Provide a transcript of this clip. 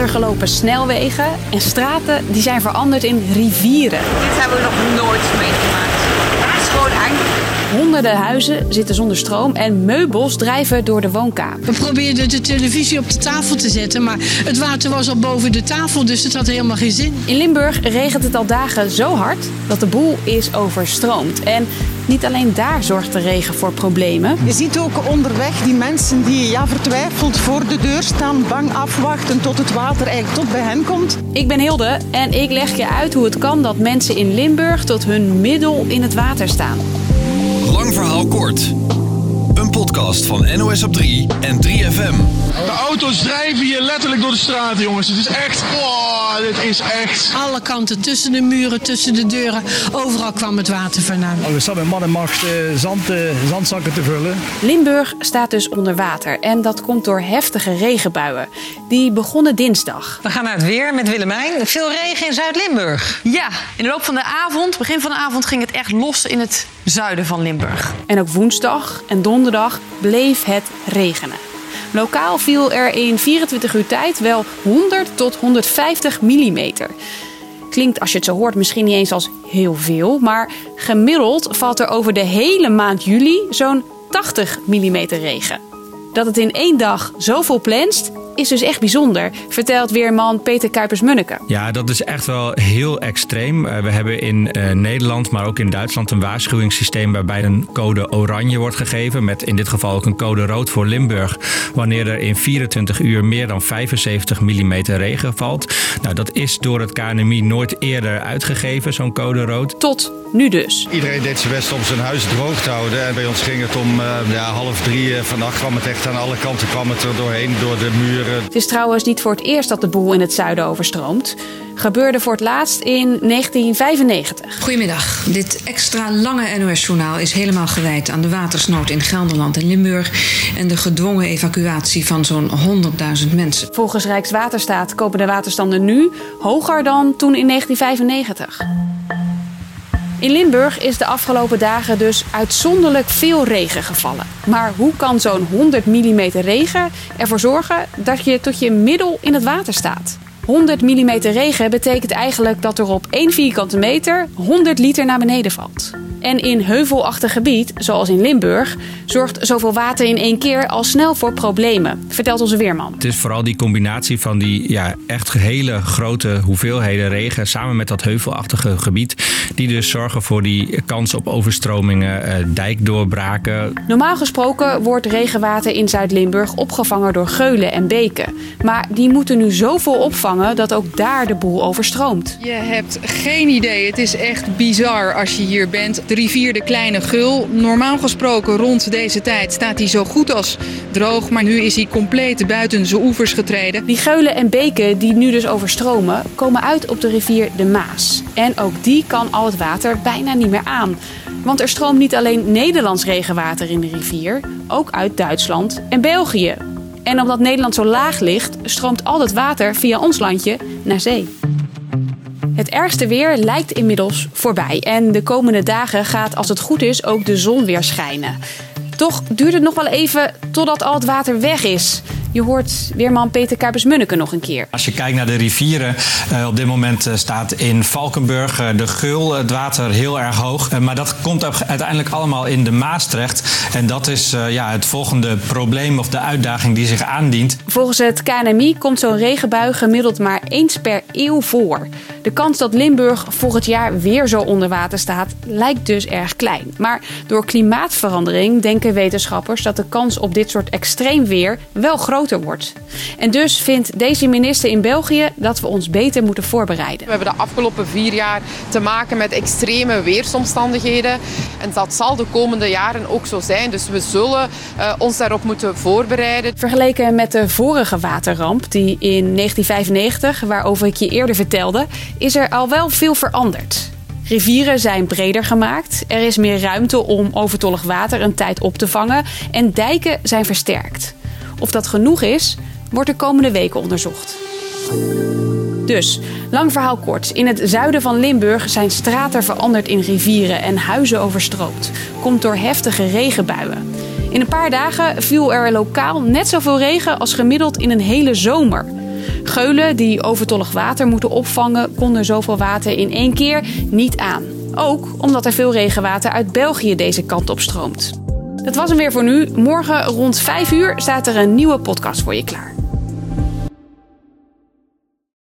ondergelopen snelwegen en straten die zijn veranderd in rivieren. Dit hebben we nog nooit meegemaakt. Het is gewoon eng. Honderden huizen zitten zonder stroom en meubels drijven door de woonkamer. We probeerden de televisie op de tafel te zetten, maar het water was al boven de tafel, dus het had helemaal geen zin. In Limburg regent het al dagen zo hard dat de boel is overstroomd. En niet alleen daar zorgt de regen voor problemen. Je ziet ook onderweg die mensen die ja, vertwijfeld voor de deur staan, bang afwachten tot het water eigenlijk tot bij hen komt. Ik ben Hilde en ik leg je uit hoe het kan dat mensen in Limburg tot hun middel in het water staan. Lang verhaal kort. Een podcast van NOS op 3 en 3FM. De auto's drijven hier letterlijk door de straat, jongens. Het is echt. Oh, dit is echt. Alle kanten, tussen de muren, tussen de deuren, overal kwam het water vandaan. We staan met man en macht eh, zand, eh, zandzakken te vullen. Limburg staat dus onder water en dat komt door heftige regenbuien. Die begonnen dinsdag. We gaan naar het weer met Willemijn. Veel regen in Zuid-Limburg. Ja, in de loop van de avond, begin van de avond, ging het echt los in het zuiden van Limburg. En ook woensdag en donderdag bleef het regenen. Lokaal viel er in 24 uur tijd wel 100 tot 150 millimeter. Klinkt als je het zo hoort misschien niet eens als heel veel, maar gemiddeld valt er over de hele maand juli zo'n 80 millimeter regen. Dat het in één dag zoveel plenst, is dus echt bijzonder, vertelt weerman Peter Kuipers-Munneke. Ja, dat is echt wel heel extreem. Uh, we hebben in uh, Nederland, maar ook in Duitsland een waarschuwingssysteem waarbij een code oranje wordt gegeven. Met in dit geval ook een code rood voor Limburg. Wanneer er in 24 uur meer dan 75 mm regen valt. Nou, dat is door het KNMI nooit eerder uitgegeven, zo'n code rood. Tot nu dus. Iedereen deed zijn best om zijn huis droog te houden. En bij ons ging het om uh, ja, half drie vannacht kwam het echt aan alle kanten kwam het er doorheen, door de muren. Het is trouwens niet voor het eerst dat de boel in het zuiden overstroomt. Gebeurde voor het laatst in 1995. Goedemiddag. Dit extra lange NOS-journaal is helemaal gewijd aan de watersnood in Gelderland en Limburg en de gedwongen evacuatie van zo'n 100.000 mensen. Volgens Rijkswaterstaat komen de waterstanden nu hoger dan toen in 1995. In Limburg is de afgelopen dagen dus uitzonderlijk veel regen gevallen. Maar hoe kan zo'n 100 mm regen ervoor zorgen dat je tot je middel in het water staat? 100 mm regen betekent eigenlijk dat er op 1 vierkante meter 100 liter naar beneden valt. En in heuvelachtig gebied, zoals in Limburg, zorgt zoveel water in één keer al snel voor problemen, vertelt onze weerman. Het is vooral die combinatie van die ja, echt hele grote hoeveelheden regen samen met dat heuvelachtige gebied, die dus zorgen voor die kans op overstromingen, eh, dijkdoorbraken. Normaal gesproken wordt regenwater in Zuid-Limburg opgevangen door geulen en beken. Maar die moeten nu zoveel opvangen dat ook daar de boel overstroomt. Je hebt geen idee. Het is echt bizar als je hier bent. De rivier de Kleine Gul. Normaal gesproken rond deze tijd staat hij zo goed als droog. Maar nu is hij compleet buiten zijn oevers getreden. Die geulen en beken die nu dus overstromen, komen uit op de rivier de Maas. En ook die kan al het water bijna niet meer aan. Want er stroomt niet alleen Nederlands regenwater in de rivier, ook uit Duitsland en België. En omdat Nederland zo laag ligt, stroomt al het water via ons landje naar zee. Het ergste weer lijkt inmiddels voorbij en de komende dagen gaat als het goed is ook de zon weer schijnen. Toch duurt het nog wel even totdat al het water weg is. Je hoort weerman Peter Kuipers-Munneke nog een keer. Als je kijkt naar de rivieren, uh, op dit moment uh, staat in Valkenburg uh, de Geul, het water heel erg hoog. maar dat komt uiteindelijk allemaal in de Maas terecht. En dat is ja, het volgende probleem of de uitdaging die zich aandient. Volgens het KNMI komt zo'n regenbui gemiddeld maar eens per eeuw voor. De kans dat Limburg volgend jaar weer zo onder water staat, lijkt dus erg klein. Maar door klimaatverandering denken wetenschappers dat de kans op dit soort extreem weer wel groter wordt. En dus vindt deze minister in België dat we ons beter moeten voorbereiden. We hebben de afgelopen vier jaar te maken met extreme weersomstandigheden. En dat zal de komende jaren ook zo zijn. Dus we zullen uh, ons daarop moeten voorbereiden. Vergeleken met de vorige waterramp, die in 1995, waarover ik je eerder vertelde, is er al wel veel veranderd. Rivieren zijn breder gemaakt, er is meer ruimte om overtollig water een tijd op te vangen en dijken zijn versterkt. Of dat genoeg is, wordt de komende weken onderzocht. Dus, lang verhaal kort. In het zuiden van Limburg zijn straten veranderd in rivieren en huizen overstroomd. Komt door heftige regenbuien. In een paar dagen viel er lokaal net zoveel regen als gemiddeld in een hele zomer. Geulen die overtollig water moeten opvangen, konden zoveel water in één keer niet aan. Ook omdat er veel regenwater uit België deze kant op stroomt. Dat was hem weer voor nu. Morgen rond 5 uur staat er een nieuwe podcast voor je klaar.